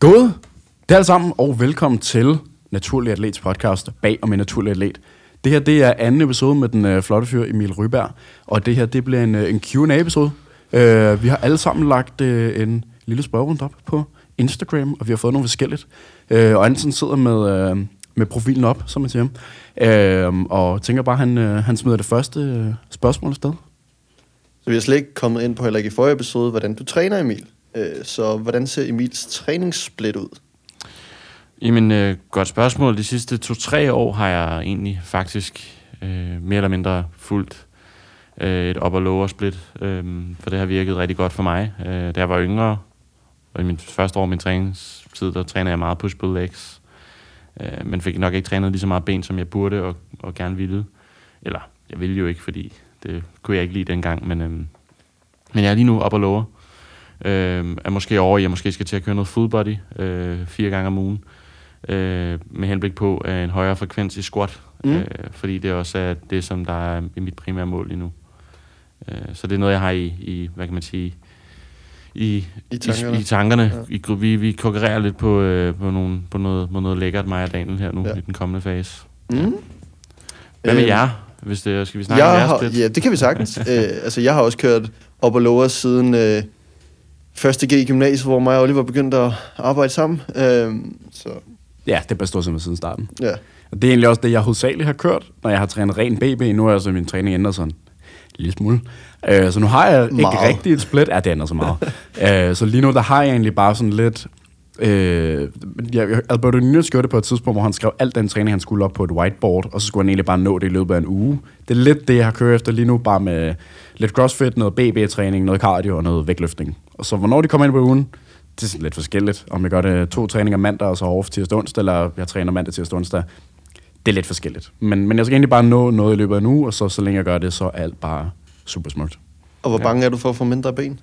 God. Det er alle sammen, og velkommen til Naturlig Atlets podcast bag om en naturlig atlet. Det her det er anden episode med den øh, flotte fyr Emil Ryberg, og det her det bliver en, øh, en Q&A-episode. Øh, vi har alle sammen lagt øh, en lille spørgerunde op på Instagram, og vi har fået nogle forskelligt. Øh, og Anton sidder med, øh, med profilen op, som man siger. Øh, og tænker bare, han, øh, han smider det første øh, spørgsmål afsted. Så vi har slet ikke kommet ind på, heller ikke i forrige episode, hvordan du træner, Emil. Øh, Så hvordan ser Emils træningssplit ud? Jamen, øh, godt spørgsmål. De sidste to-tre år har jeg egentlig faktisk øh, mere eller mindre fuldt øh, et op- og lower split, øh, for det har virket rigtig godt for mig. Øh, da jeg var yngre, og i min første år af min træningstid, der trænede jeg meget push-pull legs, øh, men fik nok ikke trænet lige så meget ben, som jeg burde og, og gerne ville. Eller, jeg ville jo ikke, fordi det kunne jeg ikke lide dengang, men, øh, men jeg er lige nu op og lower. Øh, er måske over i, at jeg måske skal til at køre noget full body øh, fire gange om ugen øh, med henblik på øh, en højere frekvens i squat, Mm. øh, fordi det også er det, som der er mit primære mål lige nu. Øh, så det er noget, jeg har i, i hvad kan man sige, i, I tankerne? i, i tankerne. Ja. Ja. I, vi, vi konkurrerer lidt på, øh, på, nogle, på noget, på noget lækkert, mig og Daniel her nu Ja. ja. i den kommende fase. Mm. Hvad med Øh, jer? Hvis det, skal vi snakke om Jeg jeres har, ja, det kan vi sagtens. øh, altså, jeg har også kørt op og lower siden øh, første G i gymnasiet, hvor mig og Oliver begyndte at arbejde sammen. Øh, så Ja, det er bare stort set siden starten. ja, Og det er egentlig også det, jeg hovedsageligt har kørt, når jeg har trænet ren BB. Nu er altså min træning ændret sådan lille smule. Øh, så nu har jeg ikke Meget. rigtig et split. Ja, det ændrer så meget. øh, så lige nu, der har jeg egentlig bare sådan lidt... Øh, jeg, Alberto Nunez gjorde det på et tidspunkt, hvor han skrev alt den træning, han skulle op på et whiteboard, og så skulle han egentlig bare nå det i løbet af en uge. Det er lidt det, jeg har kørt efter lige nu, bare med lidt crossfit, noget BB-træning, noget cardio og noget vægtløftning. Og så hvornår de kommer ind på ugen, det er sådan lidt forskelligt. Om jeg gør det to træninger mandag, og så off tirsdag onsdag, eller jeg træner mandag tirsdag onsdag. Det er lidt forskelligt. Men, men jeg skal egentlig bare nå noget i løbet af en uge, og så, så længe jeg gør det, så er alt bare super smukt. og hvor Ja. bange er du for at få mindre ben?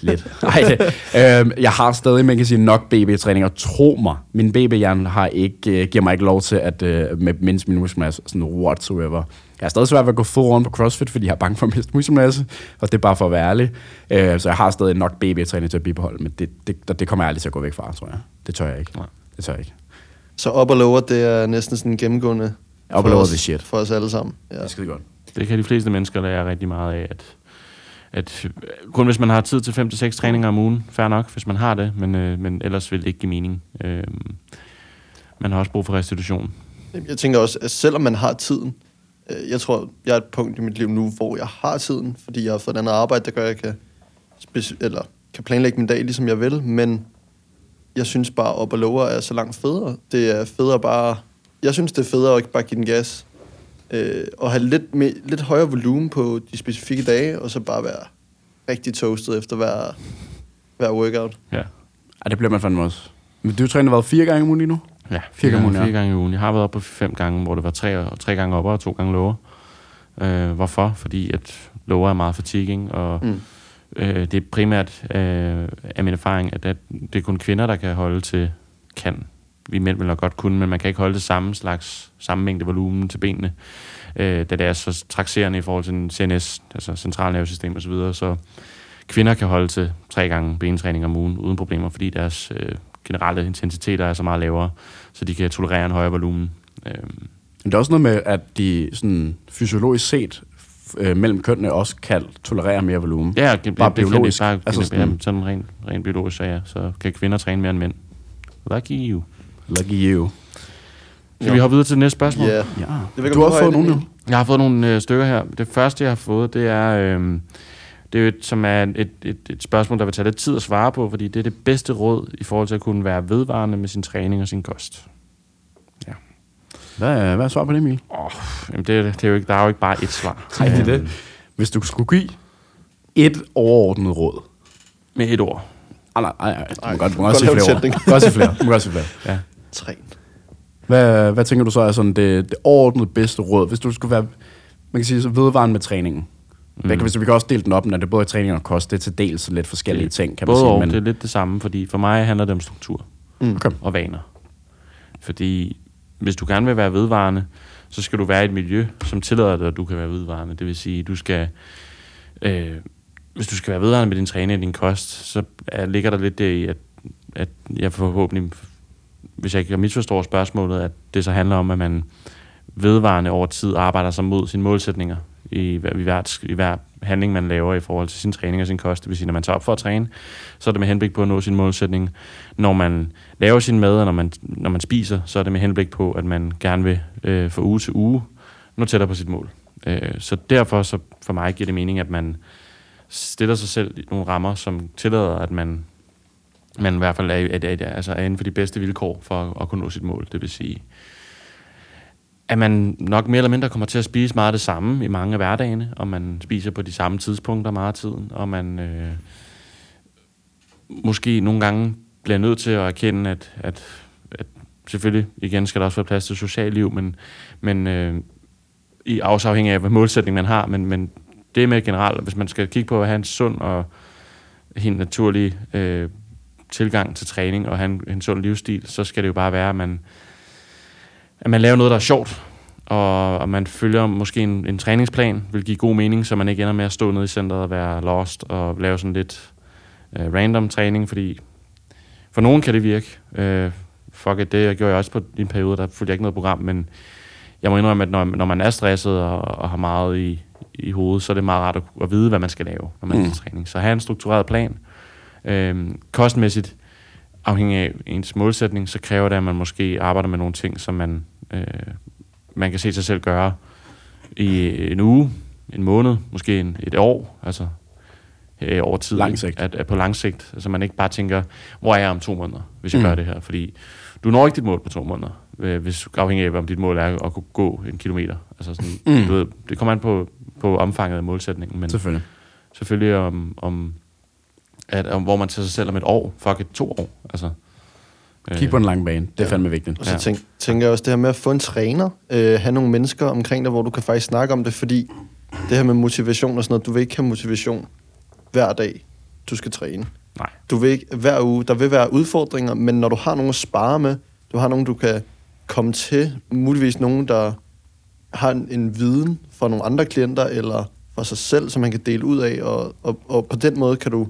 Lidt. Ej, øhm, jeg har stadig, man kan sige, nok BB-træning, og tro mig, min BB-hjerne har ikke, øh, giver mig ikke lov til at øh, med mindst min muskelmasse, sådan whatsoever. Jeg har stadig svært ved at gå full on på CrossFit, fordi jeg er bange for at miste muskelmasse, og det er bare for at være ærlig. Øh, så jeg har stadig nok BB-træning til at bibeholde, men det, det, det kommer jeg aldrig til at gå væk fra, tror jeg. Det tør jeg ikke. Nej. Det tør jeg ikke. Så op og lower, det er næsten sådan gennemgående for and lower os- the shit. for os alle sammen. Ja. Det er skide godt. Det kan de fleste mennesker lære rigtig meget af, at, at øh, kun hvis man har tid til 5-6 træninger om ugen, fair nok, hvis man har det, men, øh, men ellers vil det ikke give mening. Øh, man har også brug for restitution. Jeg tænker også, at selvom man har tiden, øh, jeg tror, jeg er et punkt i mit liv nu, hvor jeg har tiden, fordi jeg har fået et andet arbejde, der gør, at jeg kan, speci- eller kan planlægge min dag, ligesom jeg vil, men jeg synes bare, op og lower er så langt federe. Det er federe bare... Jeg synes, det er federe at ikke bare give den gas, øh, og have lidt, me, lidt højere volumen på de specifikke dage, og så bare være rigtig toastet efter hver, hver workout. Ja. Ej, det bliver man fandme også. Men du træner været fire gange om ugen lige nu? Ja, Fire gange om ugen, ja. Fire gange i ugen. Jeg har været oppe på fem gange, hvor det var tre, tre gange oppe og to gange lower. Øh, hvorfor? Fordi at lower er meget fatiguing, og Mm. mm. øh, det er primært øh, af min erfaring, at, at det er kun kvinder, der kan holde til, kan. Vi mænd vil nok godt kunne, men man kan ikke holde det samme slags, samme mængde volumen til benene, øh, da det er så trakserende i forhold til CNS, altså centralnervesystem osv., så, videre. så kvinder kan holde til tre gange bentræning om ugen uden problemer, fordi deres øh, generelle intensiteter er så meget lavere, så de kan tolerere en højere volumen. Øh, Men det er også noget med, at de sådan fysiologisk set øh, mellem kønnene også kan tolerere mere volumen. ja, det, Bare det, biologisk. Det, bare, altså sådan- sådan, sådan rent, rent biologisk, så ja, så kan kvinder træne mere end mænd. Lucky you. Lucky you. Skal Jo. vi hoppe videre til det næste spørgsmål? Ja. Ja. ved ikke, Du har fået nogle nu. Jeg har fået nogle øh, stykker her. Det første, jeg har fået, det er, øh, det er jo et, som er et, et, et spørgsmål, der vil tage lidt tid at svare på, fordi det er det bedste råd i forhold til at kunne være vedvarende med sin træning og sin kost. Hvad, er- hvad er svar på det, Emil? Oh, jamen det, er- det er jo ikke, der er jo ikke bare et svar. Nej, det er det. Hvis du skulle give et overordnet råd. Med et ord. Ah, nej, nej, nej. Du må godt, du må godt godt sige flere ord. Du må godt sige flere. Du må godt sige flere. Ja. Træn. Hvad, hvad tænker du så er sådan det, det overordnet bedste råd, hvis du skulle være, man kan sige, så vedvarende med træningen? Mm. Kan, hvis vi kan også dele den op, når det er både træning og kost, det er til dels lidt forskellige Det- ting, kan man Både sige. og, Men, det er lidt det samme, fordi for mig handler det om struktur Mm. okay. og vaner. Fordi hvis du gerne vil være vedvarende, så skal du være i et miljø, som tillader dig, at du kan være vedvarende. Det vil sige, du skal... Øh, hvis du skal være vedvarende med din træning og din kost, så er, ligger der lidt det i, at, at jeg forhåbentlig, hvis jeg ikke misforstår spørgsmålet, at det så handler om, at man vedvarende over tid arbejder sig mod sine målsætninger i, i, hver, i hver handling, man laver i forhold til sin træning og sin kost. Det vil sige, når man tager op for at træne, så er det med henblik på at nå sin målsætning. Når man laver sin mad, og når man, når man spiser, så er det med henblik på, at man gerne vil øh, fra uge til uge nå tættere på sit mål. Øh, så derfor så for mig giver det mening, at man stiller sig selv nogle rammer, som tillader, at man, man i hvert fald er, er, er, altså er inden for de bedste vilkår for at, at kunne nå sit mål. Det vil sige, at man nok mere eller mindre kommer til at spise meget det samme i mange af hverdagene, og man spiser på de samme tidspunkter meget af tiden, og man øh, måske nogle gange bliver nødt til at erkende, at, at, at selvfølgelig, igen skal der også være plads til socialt liv, men, men øh, i afhængig af, hvad målsætning man har, men, men det med generelt, hvis man skal kigge på at have en sund og helt naturlig øh, tilgang til træning og have en, en sund livsstil, så skal det jo bare være, at man, at man laver noget, der er sjovt, og, og man følger måske en, en træningsplan, vil give god mening, så man ikke ender med at stå nede i centret og være lost og lave sådan lidt øh, random træning, fordi for nogen kan det virke. Øh, fuck it, det gjorde jeg også på en periode, der fulgte jeg ikke noget program, men jeg må indrømme, at når, når man er stresset og, og har meget i, i hovedet, så er det meget rart at, at vide, hvad man skal lave, når man mm. er til træning. Så have en struktureret plan. Øh, kostmæssigt, afhængig af ens målsætning, så kræver det, at man måske arbejder med nogle ting, som man, øh, man kan se sig selv gøre i en uge, en måned, måske en, et år, altså øh, over tid. Lang sigt. At, at på lang sigt. Altså man ikke bare tænker, hvor er jeg om to måneder, hvis jeg Mm. gør det her. Fordi du når ikke dit mål på to måneder, øh, hvis afhængig af, om dit mål er at kunne gå en kilometer. Altså sådan, Mm. du ved, det kommer an på, på omfanget af målsætningen, men Selvfølgelig. selvfølgelig om, om, at, hvor man tager sig selv om et år, fuck et to år. Altså, Kig på den lange bane. Det er Ja. fandme vigtigt. Og så tænk, tænker jeg også det her med at få en træner, øh, have nogle mennesker omkring dig, hvor du kan faktisk snakke om det, fordi det her med motivation og sådan noget, du vil ikke have motivation hver dag, du skal træne. Nej. Du vil ikke hver uge, der vil være udfordringer, men når du har nogen at spare med, du har nogen, du kan komme til, muligvis nogen, der har en, en viden fra nogle andre klienter, eller fra sig selv, som man kan dele ud af, og, og, og på den måde kan du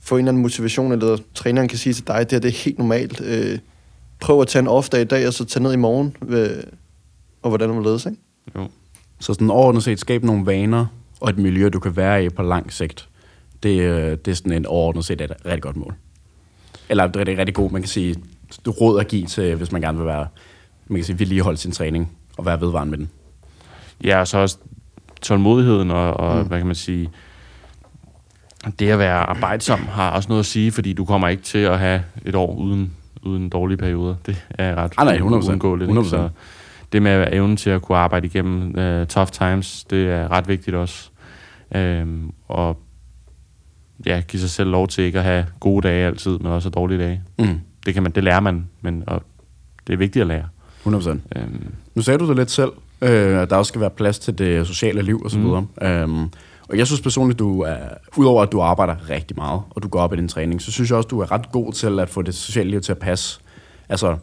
få en eller anden motivation, eller træneren kan sige til dig, det her det er helt normalt. Øh, prøv at tage en off-dag i dag, og så tage ned i morgen, øh, og hvordan du ledes, ikke? Jo. Så sådan overordnet set, skabe nogle vaner og et miljø, du kan være i på lang sigt. Det, øh, det er sådan en overordnet set et rigtig godt mål. Eller det er rigtig, rigtig god, man kan sige, du råd at give til, hvis man gerne vil være, man kan sige, vedligeholde sin træning og være vedvarende med den. Ja, og så også tålmodigheden og, og mm. hvad kan man sige, det at være arbejdsom har også noget at sige, fordi du kommer ikke til at have et år uden, uden dårlige perioder. Det er ret Ah, nej, 100%. uundgåeligt. ikke? 100%. Så det med at evne til at kunne arbejde igennem uh, tough times, det er ret vigtigt også. Um, og ja, give sig selv lov til ikke at have gode dage altid, men også dårlige dage. Mm. Det, kan man, det lærer man, men og det er vigtigt at lære. 100%. Um, Nu sagde du det lidt selv, øh, at der også skal være plads til det sociale liv og så Mm. videre. Øhm, og jeg synes personligt, du er, udover at du arbejder rigtig meget, og du går op i din træning, så synes jeg også, du er ret god til at få det sociale liv til at passe. Altså,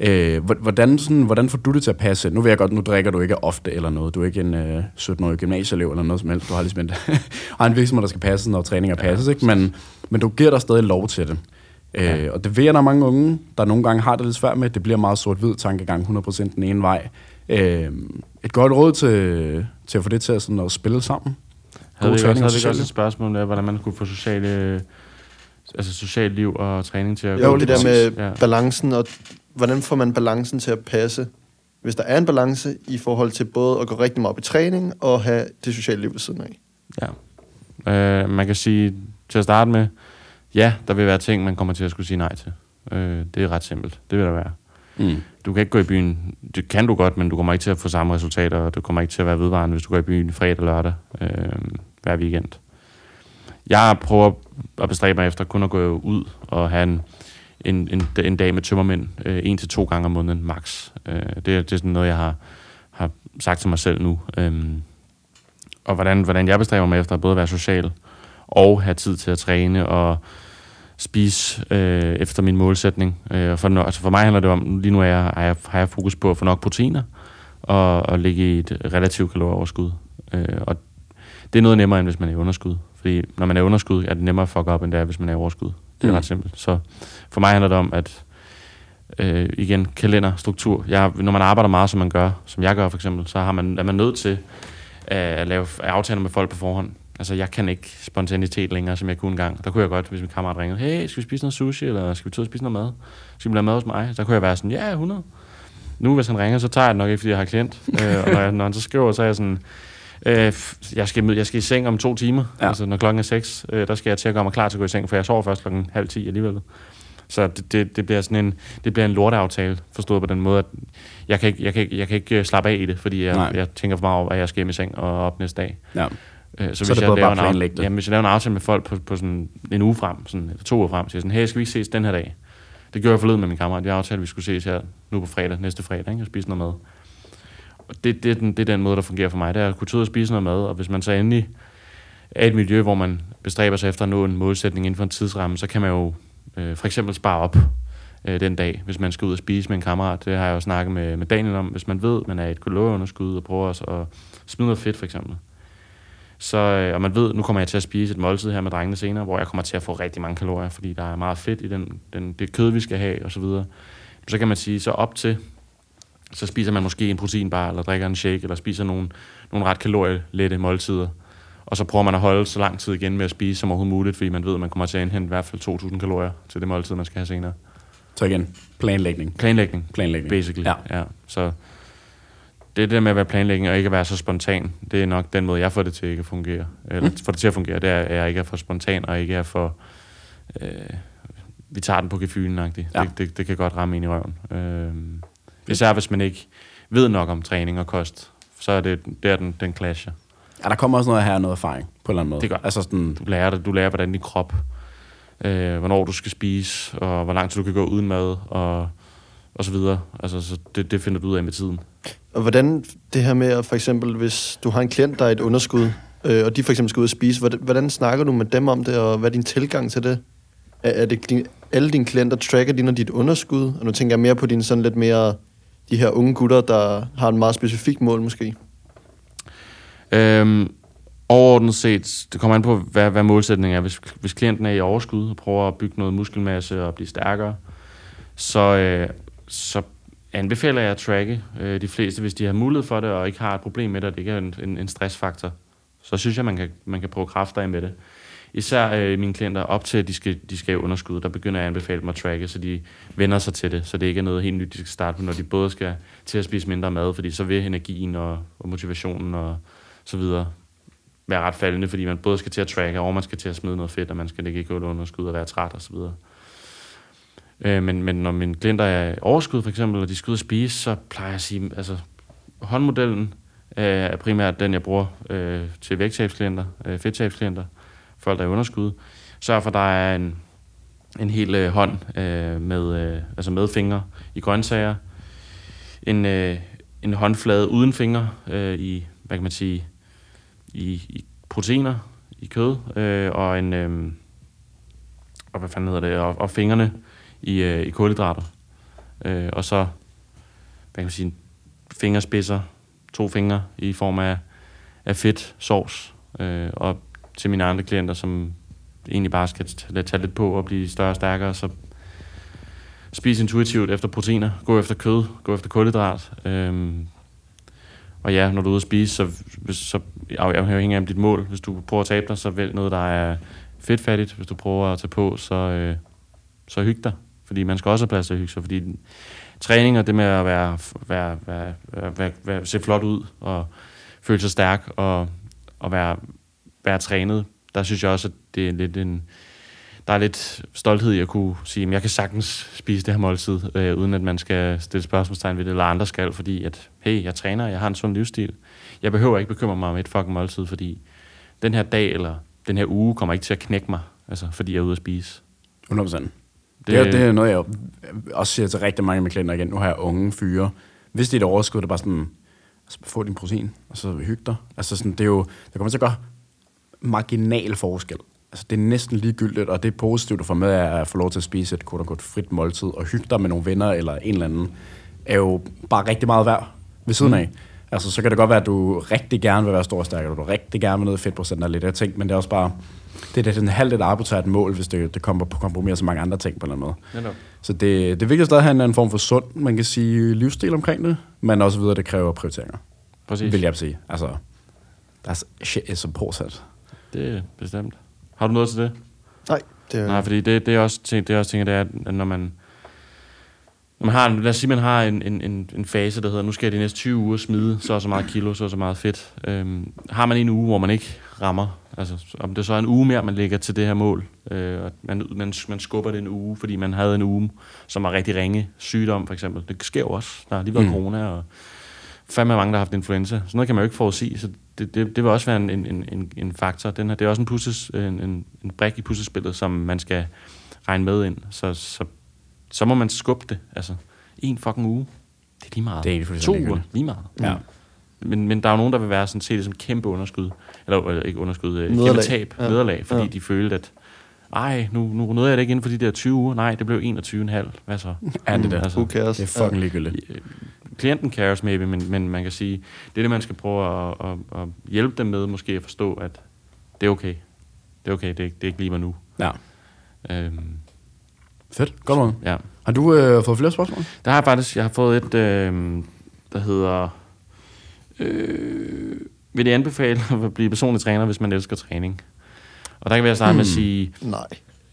øh, hvor- hvordan, sådan, hvordan får du det til at passe? Nu ved jeg godt, nu drikker du ikke ofte eller noget. Du er ikke en øh, 17-årig gymnasieelev eller noget som helst. Du har ligesom en, har en virksomhed, der skal passe, når træninger passes, ikke? Men, men du giver dig stadig lov til det. Ja. Øh, og det ved jeg, der er mange unge, der nogle gange har det lidt svært med. Det bliver meget sort-hvid tankegang, 100% den ene vej. Øh, et godt råd til, til at få det til at, sådan, at spille sammen. Havde vi, også, havde vi også et spørgsmål med, hvordan man kunne få sociale, altså socialt liv og træning til at Jo, gå det der med ja. balancen, og hvordan får man balancen til at passe? Hvis der er en balance i forhold til både at gå rigtig meget op i træning og have det sociale liv ved siden af. Ja. Øh, man kan sige, til at starte med, ja, der vil være ting, man kommer til at skulle sige nej til. Øh, det er ret simpelt. Det vil der være. Mm. Du kan ikke gå i byen. Det kan du godt, men du kommer ikke til at få samme resultater, og du kommer ikke til at være vedvarende, hvis du går i byen fredag og lørdag øh, hver weekend. Jeg prøver at bestræbe mig efter kun at gå ud og have en, en, en, en dag med tømmermænd øh, en til to gange om måneden max. Øh, det, er- det er sådan noget, jeg har, har sagt til mig selv nu. Øh, og hvordan, hvordan jeg bestræber mig efter at både være social og have tid til at træne og spise øh, efter min målsætning. Øh, for, altså for mig handler det om, lige nu er jeg, har, jeg, har jeg fokus på at få nok proteiner og, og ligge i et relativt kalorieoverskud. Øh, og Det er noget nemmere, end hvis man er i underskud. Fordi når man er i underskud, er det nemmere at fuck op, end det er, hvis man er i overskud. Det er Mm. ret simpelt. Så for mig handler det om, at øh, igen, kalenderstruktur. Jeg, når man arbejder meget, som man gør, som jeg gør for eksempel, så har man, er man nødt til at, at lave aftaler med folk på forhånd. Altså, jeg kan ikke spontanitet længere, som jeg kunne engang. Der kunne jeg godt, hvis min kammerat ringede, hey, skal vi spise noget sushi, eller skal vi tage og spise noget mad? Skal vi lave mad hos mig? Der kunne jeg være sådan, ja, 100. Nu, hvis han ringer, så tager jeg det nok ikke, fordi jeg har klient. øh, og når, jeg, når han så skriver, så er jeg sådan, øh, jeg, skal, jeg skal i seng om to timer. Ja. Altså, når klokken er seks, øh, der skal jeg til at gøre mig klar til at gå i seng, for jeg sover først klokken halv ti alligevel. Så det, det, det, bliver sådan en, det bliver en lorteaftale, forstået på den måde, at jeg kan ikke, jeg kan ikke, jeg kan ikke øh, slappe af i det, fordi jeg, Nej. jeg tænker for meget over, at jeg skal hjem i seng og op næste dag. Ja. Øh, Så er det bedre bare laver en af- planlægge det. Jamen, hvis jeg laver en aftale med folk på, på sådan en uge frem, sådan, eller to uger frem, siger jeg sådan, hey, skal vi ikke ses den her dag? Det gjorde jeg forleden med min kammerat. Vi aftalte, at vi skulle ses her nu på fredag, næste fredag, ikke? og spise noget mad. Og det, det, er den, det er den måde, der fungerer for mig. Det er at kunne tage og spise noget mad, og hvis man så endelig er i et miljø, hvor man bestræber sig efter at nå en målsætning inden for en tidsramme, så kan man jo øh, for eksempel spare op øh, den dag, hvis man skal ud og spise med en kammerat. Det har jeg jo snakket med, med Daniel om. Hvis man ved, man er i et kalorieunderskud og prøver også at smide noget fedt, for eksempel. Så, øh, og man ved, nu kommer jeg til at spise et måltid her med drengene senere, hvor jeg kommer til at få rigtig mange kalorier, fordi der er meget fedt i den, den, det kød, vi skal have, og så videre. Så kan man sige, så op til, så spiser man måske en proteinbar, eller drikker en shake, eller spiser nogle, nogle ret kalorielette måltider. Og så prøver man at holde så lang tid igen med at spise som overhovedet muligt, fordi man ved, at man kommer til at indhente i hvert fald 2.000 kalorier til det måltid, man skal have senere. Så igen, planlægning. Planlægning, Planlægning. basically. Ja. ja. Så det er det der med at være planlægning og ikke at være så spontan. Det er nok den måde, jeg får det til ikke at fungere. Eller mm. får det til at fungere, det er, at jeg ikke er for spontan og ikke er for... Øh, vi tager den på gefylen Ja. det, det, det, kan godt ramme ind i røven. Øh, især hvis man ikke ved nok om træning og kost, så er det der, den, den clasher. Ja, der kommer også noget her, noget erfaring, på en eller anden måde. Det gør. Altså sådan, Du lærer, det, du lærer hvordan din krop, øh, hvornår du skal spise, og hvor lang tid du kan gå uden mad, og, og så videre. Altså, så det, det finder du ud af med tiden. Og hvordan det her med, at for eksempel, hvis du har en klient, der er et underskud, øh, og de for eksempel skal ud og spise, hvordan, hvordan snakker du med dem om det, og hvad er din tilgang til det? Er, er det din, alle dine klienter, tracker de når dit underskud? Og nu tænker jeg mere på dine sådan lidt mere, de her unge gutter, der har en meget specifik mål måske. Øhm, overordnet set, det kommer an på, hvad, hvad målsætningen er. Hvis, hvis klienten er i overskud og prøver at bygge noget muskelmasse og blive stærkere, så, øh, så anbefaler jeg at tracke øh, de fleste, hvis de har mulighed for det, og ikke har et problem med det, og det ikke er en, en, en stressfaktor. Så synes jeg, man kan, man kan prøve kræfter af med det. Især øh, mine klienter op til, at de skal, de skal underskud, der begynder jeg at anbefale dem at tracke, så de vender sig til det, så det ikke er noget helt nyt, de skal starte på, når de både skal til at spise mindre mad, fordi så vil energien og, og motivationen og så videre være ret faldende, fordi man både skal til at tracke, og man skal til at smide noget fedt, og man skal ikke gå under underskud og være træt og så videre. Øh, men, men når min klienter er overskud for eksempel, og de skal ud og spise, så plejer jeg at sige, altså håndmodellen øh, er primært den, jeg bruger øh, til vægttabsklienter, øh, fedttabsklienter, folk der er i underskud. Sørg for, at der er en, en hel øh, hånd øh, med, øh, altså med fingre i grøntsager, en, øh, en håndflade uden fingre øh, i, hvad kan man sige, i, i proteiner, i kød, øh, og en, øh, og hvad fanden hedder det, og, og fingrene i, øh, i kulhydrater. Øh, og så, hvad kan man sige, fingerspidser, to fingre i form af, af fedt, sovs, øh, og til mine andre klienter, som egentlig bare skal lade tage lidt på og blive større og stærkere, så spis intuitivt efter proteiner, gå efter kød, gå efter kulhydrat. Øh, og ja, når du er ude at spise, så, hvis, så afhænger af dit mål. Hvis du prøver at tabe dig, så vælg noget, der er fedtfattigt. Hvis du prøver at tage på, så, øh, så hyg dig. Fordi man skal også have plads til at hygge sig. Fordi træning og det med at være, være, være, være, være, være, se flot ud og føle sig stærk og, og være, være trænet, der synes jeg også, at det er lidt en, der er lidt stolthed i at kunne sige, at jeg kan sagtens spise det her måltid, øh, uden at man skal stille spørgsmålstegn ved det, eller andre skal, fordi at, hey, jeg træner, jeg har en sund livsstil. Jeg behøver ikke bekymre mig om et fucking måltid, fordi den her dag eller den her uge kommer ikke til at knække mig, altså, fordi jeg er ude at spise. 100%. Det, det, er, det er noget, jeg også siger til rigtig mange af mine klienter igen. Nu har jeg unge fyre. Hvis det er et overskud, det er bare sådan, altså, få din protein, og så hygge dig. Altså sådan, det er jo, det kommer til at gøre marginal forskel. Altså, det er næsten ligegyldigt, og det er positivt at få med at få lov til at spise et kort frit måltid, og hygge dig med nogle venner eller en eller anden, er jo bare rigtig meget værd ved siden af. Altså, så kan det godt være, at du rigtig gerne vil være stor og stærk, og du rigtig gerne vil ned i fedtprocent og lidt af ting, men det er også bare, det er sådan halvt et arbitrært mål, hvis det, det kommer på kompromis med så mange andre ting på en eller anden måde. Netop. Så det, det vigtigste er at have en form for sund, man kan sige, livsstil omkring det, men også videre, det kræver prioriteringer, Præcis. vil jeg sige. Altså, that's shit is important. Det er bestemt. Har du noget til det? Nej, det er... Nej, fordi det, det er også ting, det er også ting, det er, at når man, man har, lad os sige, man har en, en, en, en fase, der hedder, nu skal jeg de næste 20 uger smide så og så meget kilo, så og så meget fedt. Øhm, har man en uge, hvor man ikke rammer, altså om det så er en uge mere, man lægger til det her mål, øh, og man, man, man skubber det en uge, fordi man havde en uge, som var rigtig ringe sygdom, for eksempel. Det sker jo også. Der har lige været Mm. corona, og fandme mange, der har haft influenza. Sådan noget kan man jo ikke forudsige, så det, det, det vil også være en, en, en- en, faktor. Den her, det er også en, pusses, en, en, en brik i puslespillet, som man skal regne med ind. Så, så, så må man skubbe det. Altså, en fucking uge. Det er lige meget. Det er To uger. ligegyldigt. Lige meget. Ja. Men, men der er jo nogen, der vil være sådan, se det som kæmpe underskud. Eller øh, ikke underskud, øh, kæmpe Nederlag. tab. Ja. Nederlag, fordi Ja. de følte, at ej, nu, nu nåede jeg det ikke inden for de der 20 uger. Nej, det blev 21,5. Hvad så? Ja, det er det. Altså, Who cares? Det er fucking ligegyldigt. Øh, klienten cares maybe, men, men man kan sige, det er det, man skal prøve at, at, at hjælpe dem med, måske at forstå, at det er okay. Det er okay, det er, ikke- det er ikke lige mig nu. Ja. Øhm, Fedt. Godt måde. ja. Har du øh, fået flere spørgsmål? Der har jeg faktisk, jeg har fået et, øh, der hedder, øh, vil det anbefale at blive personlig træner, hvis man elsker træning? Og der kan jeg starte med at sige, Nej.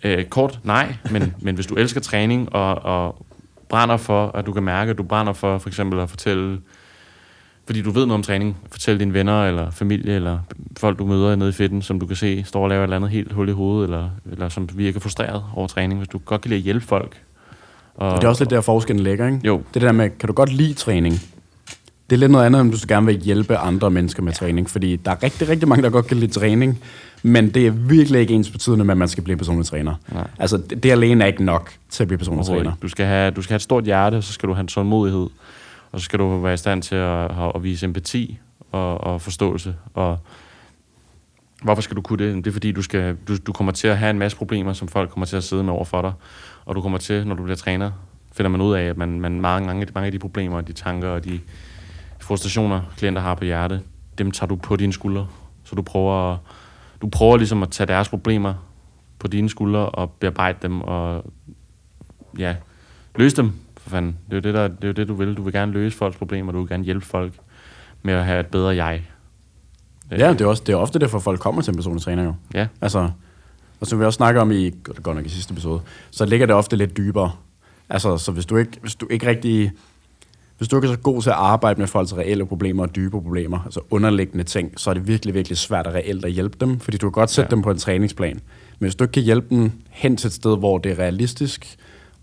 Øh, kort, nej, men, men hvis du elsker træning og, og brænder for, at du kan mærke, at du brænder for for eksempel at fortælle, fordi du ved noget om træning, fortælle dine venner eller familie eller folk, du møder nede i fitten, som du kan se står og laver et eller andet helt hul i hovedet, eller, eller som virker frustreret over træning, hvis du godt kan lide at hjælpe folk. Og, Det er også lidt der forskellen ligger, ikke? Jo, Det der med, kan du godt lide træning? Det er lidt noget andet, end hvis du gerne vil hjælpe andre mennesker med træning. Fordi der er rigtig, rigtig mange, der godt kan lide træning. Men det er virkelig ikke ens betydende med, at man skal blive personlig træner. Nej. Altså, det, det alene er ikke nok til at blive personlig træner. ikke. Du skal, have, du skal have et stort hjerte, og så skal du have en tålmodighed. Og så skal du være i stand til at, at, vise empati og, og forståelse. Og hvorfor skal du kunne det? Det er fordi, du, skal, du, du kommer til at have en masse problemer, som folk kommer til at sidde med over for dig. Og du kommer til, når du bliver træner, finder man ud af, at man, man mange, mange, mange af de problemer, de tanker og de frustrationer, klienter har på hjerte, dem tager du på dine skuldre. Så du prøver, du prøver ligesom at tage deres problemer på dine skuldre og bearbejde dem og ja, løse dem, for fanden. Det er jo det, der, det, er jo det du vil. Du vil gerne løse folks problemer, du vil gerne hjælpe folk med at have et bedre jeg. Ja, det er, også, det er ofte derfor, folk kommer til en personlig træner jo. Ja, Altså, og som vi også snakker om i, godt nok i sidste episode, så ligger det ofte lidt dybere. Altså, så hvis du ikke, hvis du ikke rigtig, hvis du ikke er så god til at arbejde med folks reelle problemer og dybe problemer, altså underliggende ting, så er det virkelig, virkelig svært at reelt at hjælpe dem, fordi du kan godt sætte Ja. dem på en træningsplan. Men hvis du ikke kan hjælpe dem hen til et sted, hvor det er realistisk,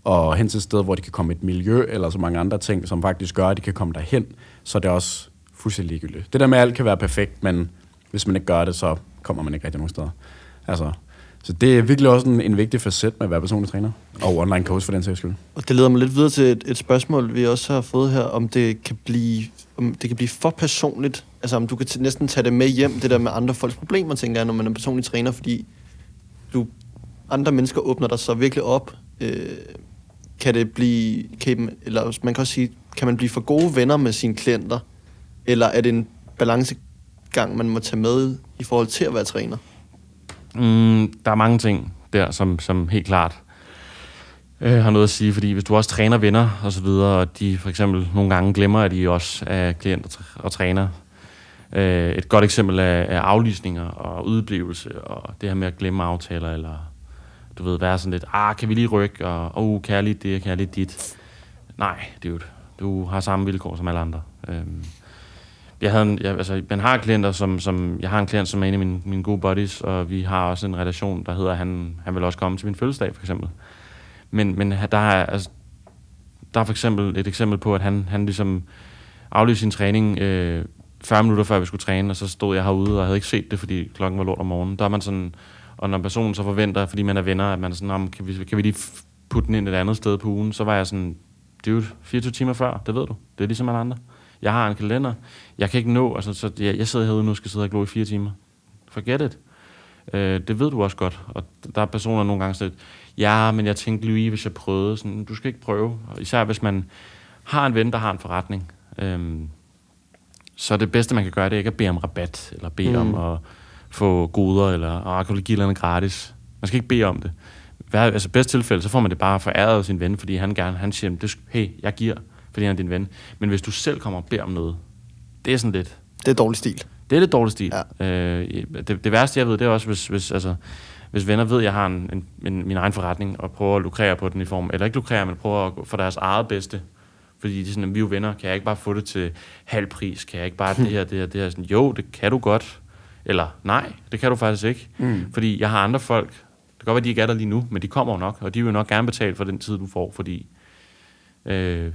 og hen til et sted, hvor de kan komme et miljø, eller så mange andre ting, som faktisk gør, at de kan komme derhen, så er det også fuldstændig ligegyldigt. Det der med, at alt kan være perfekt, men hvis man ikke gør det, så kommer man ikke rigtig nogen steder. Altså, så det er virkelig også en, en vigtig facet med at være personlig træner, og online coach for den sags skyld. Og det leder mig lidt videre til et, et spørgsmål, vi også har fået her, om det kan blive, om det kan blive for personligt. Altså om du kan t- næsten tage det med hjem, det der med andre folks problemer, tænker jeg, når man er personlig træner, fordi du, andre mennesker åbner dig så virkelig op. Øh, kan det blive, kan, eller man kan også sige, kan man blive for gode venner med sine klienter? Eller er det en balancegang, man må tage med i forhold til at være træner? Mm, der er mange ting der, som, som helt klart øh, har noget at sige, fordi hvis du også træner venner og så videre, og de for eksempel nogle gange glemmer, at de også er klient og, og træner. Øh, et godt eksempel er, er aflysninger og udblivelse, og det her med at glemme aftaler, eller du ved, være sådan lidt, ah, kan vi lige rykke, og oh, kan jeg lige det, kan jeg lige dit. Nej, dude, du har samme vilkår som alle andre. Øhm, jeg havde en, jeg, altså, man har klienter, som, som, jeg har en klient, som er en af mine, mine gode buddies, og vi har også en relation, der hedder, han, han vil også komme til min fødselsdag, for eksempel. Men, men der er, altså, der er for eksempel et eksempel på, at han, han ligesom aflyste sin træning øh, 40 minutter før vi skulle træne, og så stod jeg herude og havde ikke set det, fordi klokken var lort om morgenen. Der er man sådan, og når personen så forventer, fordi man er venner, at man er sådan, "Nå, men kan vi, kan vi lige putte den ind et andet sted på ugen, så var jeg sådan, dude, 24 timer før, det ved du. Det er ligesom alle andre. Jeg har en kalender. Jeg kan ikke nå, altså, så jeg, jeg sidder herude nu og skal sidde og glo i fire timer. Forget it. Øh, det ved du også godt. Og der er personer nogle gange sådan, ja, men jeg tænkte lige, hvis jeg prøvede. Sådan, du skal ikke prøve. Og især hvis man har en ven, der har en forretning, øhm, så det bedste, man kan gøre, det er ikke at bede om rabat, eller bede mm. om at få goder, eller at du give noget gratis. Man skal ikke bede om det. Hvad, altså bedst tilfælde, så får man det bare foræret af sin ven, fordi han gerne, han siger, det, hey, jeg giver, fordi han er din ven. Men hvis du selv kommer og beder om noget, det er sådan lidt, Det er dårlig stil. det er lidt dårlig stil. Ja. Øh, det, det værste, jeg ved, det er også, hvis, hvis, altså, hvis venner ved, at jeg har en, en, en, min egen forretning, og prøver at lukrere på den i form, eller ikke lukrere, men prøver at for deres eget bedste. Fordi de er sådan, vi er jo venner, kan jeg ikke bare få det til halv pris? Kan jeg ikke bare det her, det her, det her? Sådan, jo, det kan du godt. Eller nej, det kan du faktisk ikke. Mm. Fordi jeg har andre folk, det kan godt være, de ikke er der lige nu, men de kommer jo nok, og de vil nok gerne betale for den tid, du får, fordi... Øh,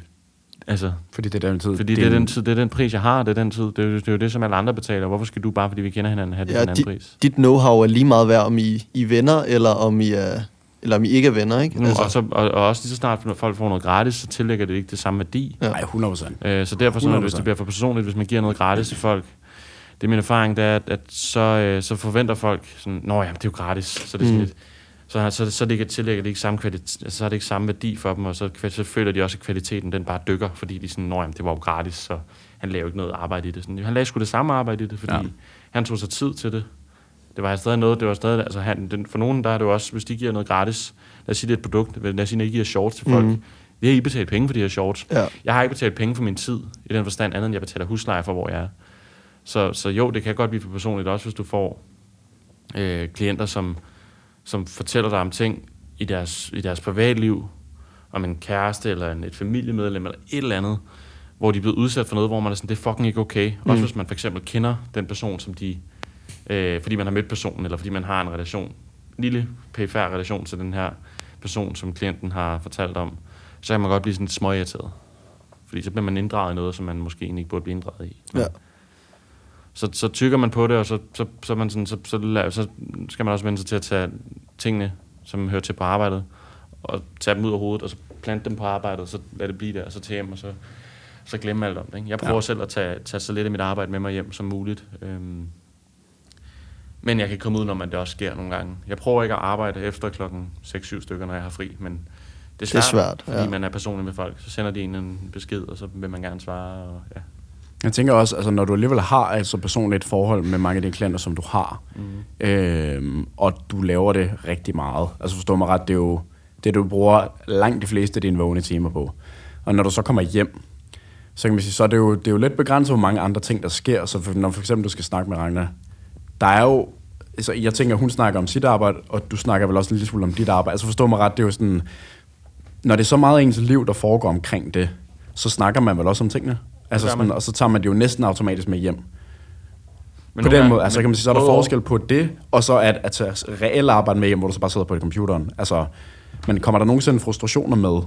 altså, Fordi det er den tid. fordi det er, den tid, det er den pris, jeg har, det er den tid. Det er, jo- det er jo det, som alle andre betaler. Hvorfor skal du bare, fordi vi kender hinanden, have ja, Ja, en anden de- pris? Dit know-how er lige meget værd, om I, I er venner, eller om I, er, eller om I ikke er venner, ikke? Nu, altså. og, så, og, og også lige så snart, når folk får noget gratis, så tillægger det ikke det samme værdi. Ja. Nej, 100 procent. Øh, så derfor, så, når det, 100%. hvis det bliver for personligt, hvis man giver noget gratis til folk, det er min erfaring, det er, at, at så, øh, så forventer folk sådan, nå ja, det er jo gratis, så det er sådan Mm. lidt, så, så, så det ikke tillægger det ikke samme kvalitet, så er det ikke samme værdi for dem, og så, så føler de også, at kvaliteten den bare dykker, fordi de sådan, nå jamen, det var jo gratis, så han lavede ikke noget arbejde i det. Sådan, han lavede sgu det samme arbejde i det, fordi Ja. han tog sig tid til det. Det var stadig noget, det var stadig, altså han, den, for nogen der er det jo også, hvis de giver noget gratis, lad os sige, det er et produkt, lad os sige, at I giver shorts til folk, mm. det har I betalt penge for de her shorts. Ja. Jeg har ikke betalt penge for min tid, i den forstand andet, end jeg betaler husleje for, hvor jeg er. Så, så jo, det kan godt blive for personligt, også hvis du får øh, klienter, som, som fortæller dig om ting i deres, i deres privatliv, om en kæreste, eller en, et familiemedlem, eller et eller andet, hvor de er blevet udsat for noget, hvor man er sådan, det er fucking ikke okay. Mm. Også hvis man for eksempel kender den person, som de, øh, fordi man har mødt personen, eller fordi man har en relation, en lille pfr relation til den her person, som klienten har fortalt om, så kan man godt blive sådan lidt småirriteret. Fordi så bliver man inddraget i noget, som man måske egentlig ikke burde blive inddraget i. Ja. Så, så tykker man på det, og så, så, så, er man sådan, så, så, så skal man også vende sig til at tage tingene, som hører til på arbejdet, og tage dem ud af hovedet, og så plante dem på arbejdet, og så lade det blive der, og så tage hjem, og så, så glemme alt om det. Ikke? Jeg prøver Ja. selv at tage, tage så lidt af mit arbejde med mig hjem som muligt. Øhm, men jeg kan komme ud, når man det også sker nogle gange. Jeg prøver ikke at arbejde efter klokken 6-7 stykker, når jeg har fri, men det er svært, svært, fordi ja. man er personlig med folk. Så sender de en en besked, og så vil man gerne svare. Og, ja. Jeg tænker også, altså når du alligevel har et så personligt forhold med mange af dine klienter, som du har, mm. øhm, og du laver det rigtig meget. Altså forstå mig ret, det er jo det, du bruger langt de fleste af dine vågne timer på. Og når du så kommer hjem, så kan man sige, så er det jo, det er jo lidt begrænset, hvor mange andre ting, der sker. Så for, når for eksempel du skal snakke med Ragnar, der er jo, altså jeg tænker, hun snakker om sit arbejde, og du snakker vel også en lille smule om dit arbejde. Altså forstå mig ret, det er jo sådan, når det er så meget af ens liv, der foregår omkring det, så snakker man vel også om tingene. Altså sådan, og så tager man det jo næsten automatisk med hjem. Men på den måde, altså men kan man sige, så er der og. forskel på det, og så at, at tage reelt arbejde med hjem, hvor du så bare sidder på computeren. Altså, men kommer der nogensinde frustrationer med?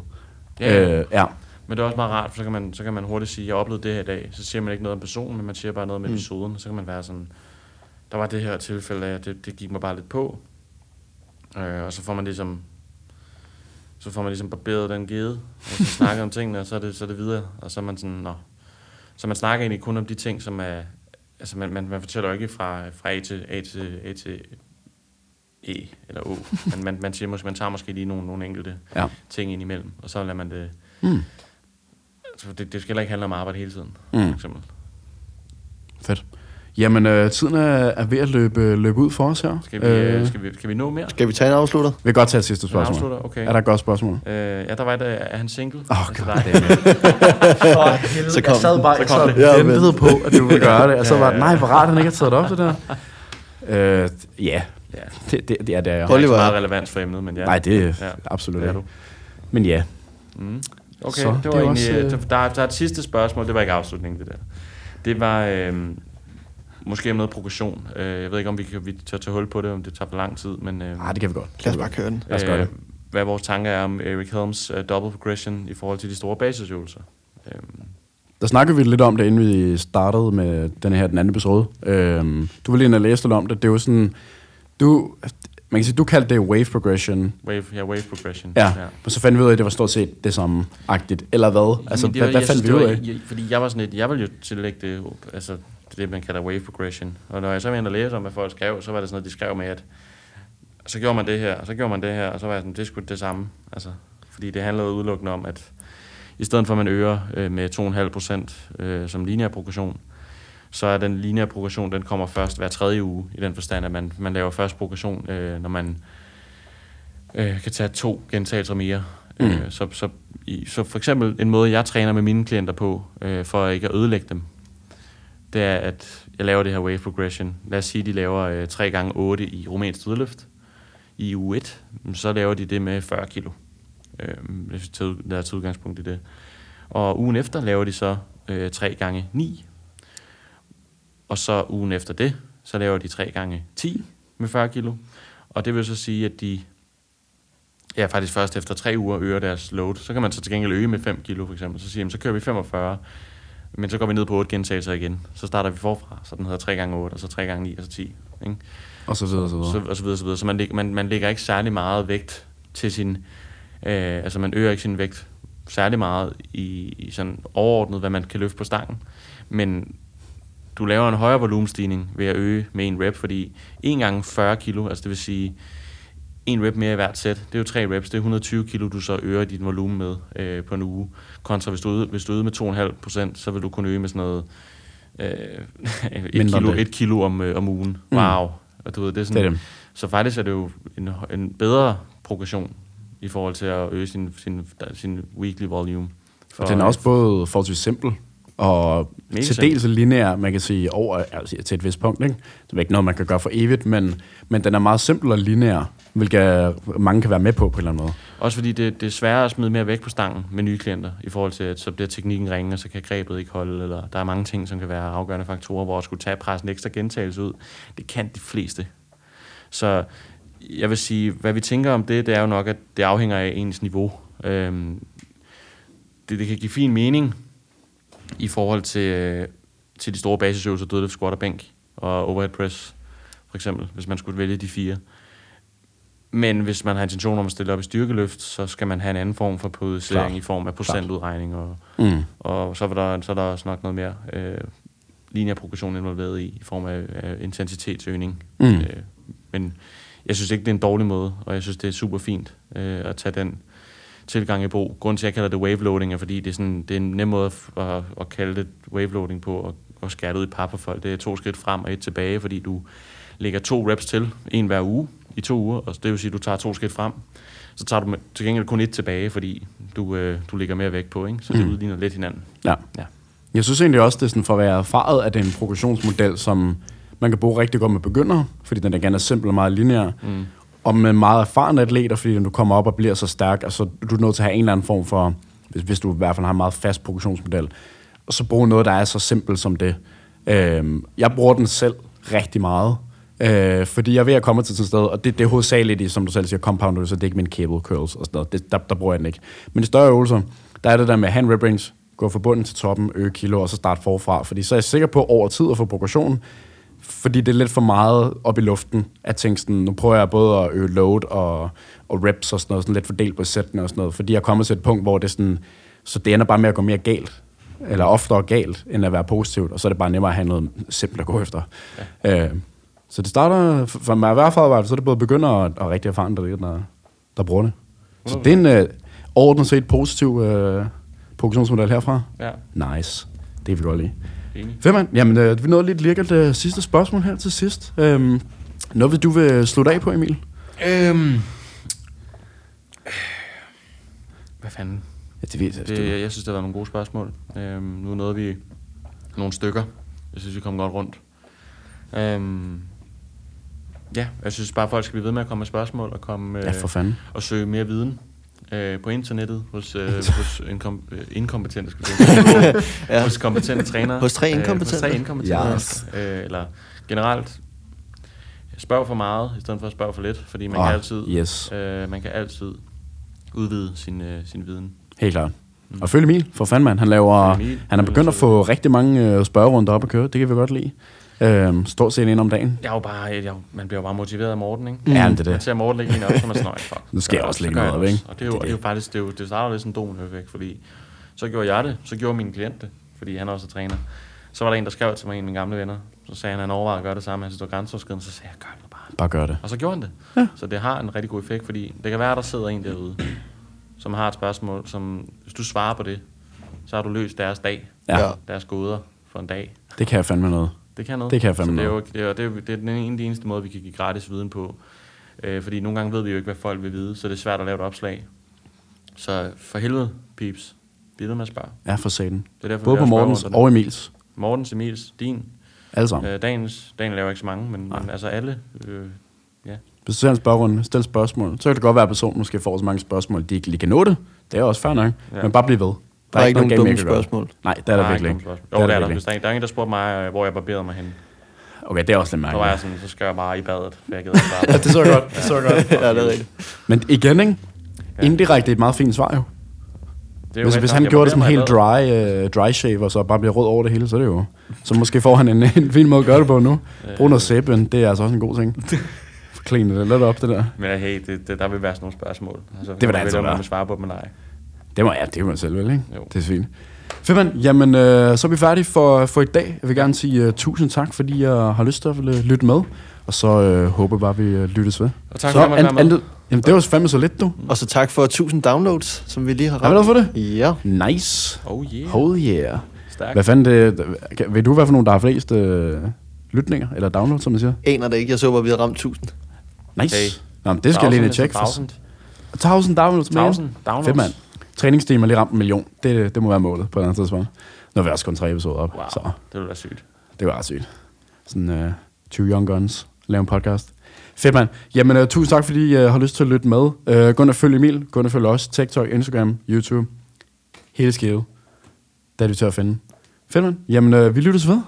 Ja. Øh, ja. Men det er også meget rart, for så kan man, så kan man hurtigt sige, jeg oplevede det her i dag. Så siger man ikke noget om personen, men man siger bare noget om episoden. Så kan man være sådan, der var det her tilfælde af, det, det gik mig bare lidt på. Øh, og så får man ligesom, så får man ligesom barberet den gede, og så snakker om tingene, og så er, det, så er det videre. Og så er man sådan, nå. Så man snakker egentlig kun om de ting, som er, altså man, man, man fortæller jo ikke fra, fra A til A til, A til E eller O. Men man, man, siger måske, man tager måske lige nogle, nogle enkelte Ja. ting ind imellem, og så lader man det... Mm. Altså, det, det skal heller ikke handle om arbejde hele tiden, Mm. for eksempel. Fedt. Jamen, øh, tiden er, er ved at løbe, løbe ud for os her. Skal vi, øh, skal vi, skal vi nå mere? Skal vi tage en afslutter? vi kan godt tage et sidste En spørgsmål. afslutter? Okay. Er der et godt spørgsmål? Øh, ja, der var et, øh, er han single? Åh, Altså, God der- Så kom jeg sad bare, jeg Så kom sad det. Og ventede på, at du ville gøre det. Og så Ja, var det, nej, hvor rart, han ikke har taget det op, det der. Øh, ja, Ja. det, det, det er det, jeg Det er ikke Oliver. så meget relevans for emnet, men ja. Nej, det er Ja. absolut det er du. Men ja, Mm. Okay, Så, det det var er egentlig... også, øh, der, der er et sidste spørgsmål, det var ikke afslutningen, det der. Det var øh, måske om noget progression. Øh, jeg ved ikke, om vi kan vi tør tage hul på det, om det tager for lang tid, men... Øh, ah, det kan vi godt. Lad os bare køre den. lad os gøre det. Hvad vores tanker er om Eric Helms uh, double progression i forhold til de store basisøvelser. Øh, Der snakkede vi lidt om det, inden vi startede med den her den anden episode. Øhm, du ville ind og læse lidt om det. Det er jo sådan, du, man kan sige, du kaldte det wave progression. wave, ja, wave progression. Ja, men så fandt vi ud af, at det var stort set det samme agtigt. Eller hvad? Altså, det hvad, var- hvad jeg fandt synes, vi ud det af? var- jeg- Fordi jeg var sådan lidt, jeg ville jo tillægge det, altså det, man kalder wave progression. Og når jeg så inde og læse om, hvad folk skrev, så var det sådan noget, de skrev med, at så gjorde man det her, og så gjorde man det her, og så var jeg sådan, det er sgu det samme. Altså, fordi det handlede udelukkende om, at i stedet for at man øger øh, med 2,5 procent øh, som lineær progression, så er den lineære progression, den kommer først hver tredje uge, i den forstand, at man, man laver først progression, øh, når man øh, kan tage to gentagelser mere. Mm. Øh, så, så, i, så for eksempel en måde, jeg træner med mine klienter på, øh, for ikke at ødelægge dem, det er, at jeg laver det her wave progression. Lad os sige, at de laver øh, 3 gange 8 i rumænsk dødløft i uge 1, så laver de det med 40 kilo. Øh, hvis vi tager, der er til udgangspunkt i det. Og ugen efter laver de så øh, 3 gange 9. Og så ugen efter det, så laver de 3 gange 10 med 40 kilo. Og det vil så sige, at de ja, faktisk først efter 3 uger øger deres load. Så kan man så til gengæld øge med 5 kilo for eksempel. Så siger man, så kører vi 45, men så går vi ned på 8 gentagelser igen. Så starter vi forfra, så den hedder 3 gange 8, og så 3 gange 9, og så 10. Ikke? Og så videre, så videre. Så, og så videre, så videre. Så man, man, man lægger ikke særlig meget vægt til sin... Øh, altså man øger ikke sin vægt særlig meget i, i sådan overordnet, hvad man kan løfte på stangen. Men du laver en højere volumenstigning ved at øge med en rep, fordi 1 gange 40 kilo, altså det vil sige en rep mere i hvert sæt, det er jo tre reps, det er 120 kilo, du så øger din volumen med øh, på en uge. Kontra hvis du, hvis du øger med 2,5 procent, så vil du kunne øge med sådan noget øh, et, Mindre kilo, et kilo om, øh, om ugen. Mm. Wow. Og du ved, det er sådan, Det er. Så faktisk er det jo en, en bedre progression i forhold til at øge sin, sin, sin weekly volume. For, Og den er også både forholdsvis simpel, og Mega til dels lineær, man kan sige, over altså, til et vist punkt. Ikke? Det er ikke noget, man kan gøre for evigt, men, men den er meget simpel og lineær, hvilket mange kan være med på på en eller anden måde. Også fordi det, det er sværere at smide mere væk på stangen med nye klienter, i forhold til, at så bliver teknikken ringe, og så kan grebet ikke holde, eller der er mange ting, som kan være afgørende faktorer, hvor at skulle tage pressen ekstra gentagelse ud. Det kan de fleste. Så jeg vil sige, hvad vi tænker om det, det er jo nok, at det afhænger af ens niveau. Øhm, det, det kan give fin mening i forhold til, til de store basisøvelser, dødløft, squat og bænk, og overhead press, for eksempel, hvis man skulle vælge de fire. Men hvis man har intention om at stille op i styrkeløft, så skal man have en anden form for periodisering Klart. i form af procentudregning, og, Mm. og så, vil der, så er der også nok noget mere øh, lineær progression involveret i, i form af, af intensitetsøgning. Mm. Øh, men jeg synes ikke, det er en dårlig måde, og jeg synes, det er super fint øh, at tage den tilgang i brug. Grunden til, at jeg kalder det wave loading, er fordi det er, sådan, det er en nem måde at, at, at kalde det wave loading på, og, og skære det ud i par på folk. Det er to skridt frem og et tilbage, fordi du lægger to reps til, en hver uge, i to uger, og det vil sige, at du tager to skridt frem, så tager du til gengæld kun et tilbage, fordi du, øh, du lægger mere vægt på, ikke? så det Mm. udligner lidt hinanden. Ja. Ja. Jeg synes egentlig også, det er sådan for at være erfaret, at det er en progressionsmodel, som man kan bruge rigtig godt med begyndere, fordi den er simpel og meget lineær. Mm. Og med meget erfarne atleter, fordi når du kommer op og bliver så stærk, altså du er nødt til at have en eller anden form for, hvis, hvis du i hvert fald har en meget fast progressionsmodel, og så bruge noget, der er så simpelt som det. Øhm, jeg bruger den selv rigtig meget, øh, fordi jeg er ved at komme til sådan et sted, og det, det er hovedsageligt i, som du selv siger, compound så det er ikke min cable curls og sådan noget. Det, der, der bruger jeg den ikke. Men de større øvelser, der er det der med hand rep rings, gå fra bunden til toppen, øge kilo, og så starte forfra. Fordi så er jeg sikker på over tid at få progression, fordi det er lidt for meget op i luften, at tænke sådan, nu prøver jeg både at øge load og, og reps og sådan noget, sådan lidt fordelt på sættene og sådan noget, fordi jeg er kommet til et punkt, hvor det sådan, så det ender bare med at gå mere galt, eller oftere galt, end at være positivt, og så er det bare nemmere at have noget simpelt at gå efter. Ja. Øh, så det starter, for mig i hvert fald, så er det både begynder og, og rigtig erfaren, der, der, der bruger det. Så det er en øh, overordnet set positiv øh, progressionsmodel herfra. Ja, Nice. Det er vi godt lide. enig. Fedt, mand. Jamen, øh, vi nåede lidt lirket øh, sidste spørgsmål her til sidst. Øhm, noget, vil du vil slutte af på, Emil? Øhm. Hvad fanden? Ja, det ved jeg. Det, jeg, jeg synes, det har været nogle gode spørgsmål. Øhm, nu nåede vi nogle stykker. Jeg synes, vi kom godt rundt. Øhm, ja, jeg synes bare, folk skal blive ved med at komme med spørgsmål og, komme, øh, Ja, for fanden. og søge mere viden øh, på internettet hos, øh, hos inkom, øh, inkompetente, skulle jeg sige. Ja. hos kompetente trænere. Hos tre Øh, inkompetente. hos tre inkompetente. Yes. Øh, eller generelt, spørg for meget, i stedet for at spørge for lidt, fordi man, Ah, kan, altid, yes. øh, man kan altid udvide sin, øh, sin viden. Helt klart. Og følg Emil, for fanden, mand. Han, laver, Emil. han er begyndt at få rigtig mange øh, spørgerunder op at køre. Det kan vi godt lide. Øhm, stort set ind om dagen. Jeg er jo bare, jeg, er jo- man bliver jo bare motiveret af Morten, ikke? Mm. Ja, det er Man det. ser Morten lægge en op, så er man "Nå, fuck. Nu skal jeg også så lægge noget op, også." ikke? Og det er jo, Det det er jo det. faktisk, det, er jo, det starter lidt sådan en dominoeffekt, fordi så gjorde jeg det, så gjorde min klient det, fordi han også er træner. Så var der en, der skrev til mig, en af mine gamle venner, så sagde han, at han overvejede at gøre det samme, han synes, det var grænseoverskridende, så sagde jeg, gør det bare. Bare gør det. Og så gjorde han det. Ja. Så det har en rigtig god effekt, fordi det kan være, at der sidder en derude, som har et spørgsmål, som hvis du svarer på det, så har du løst deres dag, Ja. Deres gåder for for en dag. Det kan jeg fandme noget. Det kan noget. Det kan fandme Så det er, jo, noget. det, er, jo- det, er, det er den ene, eneste måde, vi kan give gratis viden på. Øh, fordi nogle gange ved vi jo ikke, hvad folk vil vide, så det er svært at lave et opslag. Så for helvede, peeps. Bliv ved med at spørge. Ja, for satan. Det er derfor, Både på Mortens og Emils. Mortens, Emils, din. Alle sammen. Øh, dagens, dagen laver ikke så mange, men, men altså alle. Øh, ja. Hvis du ser en spørgerunde, stil spørgsmål. Så kan det godt være, at personen måske får så mange spørgsmål, de ikke lige kan nå det. Det er også fair nok. Ja. Men bare bliv ved. Der er ikke nogen dumme spørgsmål. Nej, det er der Nej, virkelig ikke. Jo, det er der. virkelig Hvis der, er en- der er der spurgte mig, øh, hvor jeg barberede mig hen. Okay, det er også lidt Så var jeg mærkeligt. sådan, så skal jeg bare i badet, for jeg gider ikke Ja, bare. det så godt. Det så godt. ja, det er rigtigt. Men igen, ikke? Ja. Indirekte et meget fint svar jo. Det er Hvis, hvis han jeg gjorde det sådan helt dry, uh, dry shave, og så bare bliver rød over det hele, så er det jo... Så måske får han en, en fin måde at gøre det på nu. Brug noget sæben, det er altså også en god ting. Forkline det lidt op, det der. Men hey, det, det, der vil være sådan nogle spørgsmål. Altså, Det vil der altid man være. vil svare på dem eller ej. Det må, ja, det må jeg selv vel, ikke? Jo. Det er fint. Fedt, mand. Jamen, øh, så er vi færdige for, for i dag. Jeg vil gerne sige uh, tusind tak, fordi jeg har lyst til at lytte med. Og så øh, håber bare, vi øh, lyttes ved. Og tak så, for, at være med. jamen, det var fandme så lidt, du. Og så tak for 1000 downloads, som vi lige har Har vi ramt. for det? Ja. Nice. Oh yeah. Oh yeah. Stærkt. Hvad fanden det... Ved du, hvad for nogen, der har flest øh, lytninger? Eller downloads, som man siger? Aner det ikke. Jeg så bare, vi havde ramt 1000. Nice. Hey. Nå, men det skal jeg lige tjekke. for- 1000. 1000 downloads, man. 1000 downloads. Fedt, mand. Træningsteam har lige ramt en million. Det, det må være målet på et eller andet tidspunkt. Nu har vi også kun tre episoder op, Wow, så det ville være sygt. det var ret sygt. Sådan uh, two young guns, lave en podcast. Fedt, mand. Jamen, uh, tusind tak, fordi I uh, har lyst til at lytte med. Uh, gå ind og følg Emil. Gå ind og følg os. TikTok, Instagram, YouTube. Hele skivet. Det er du til at finde. Fedt, mand. Jamen, uh, vi lyttes ved.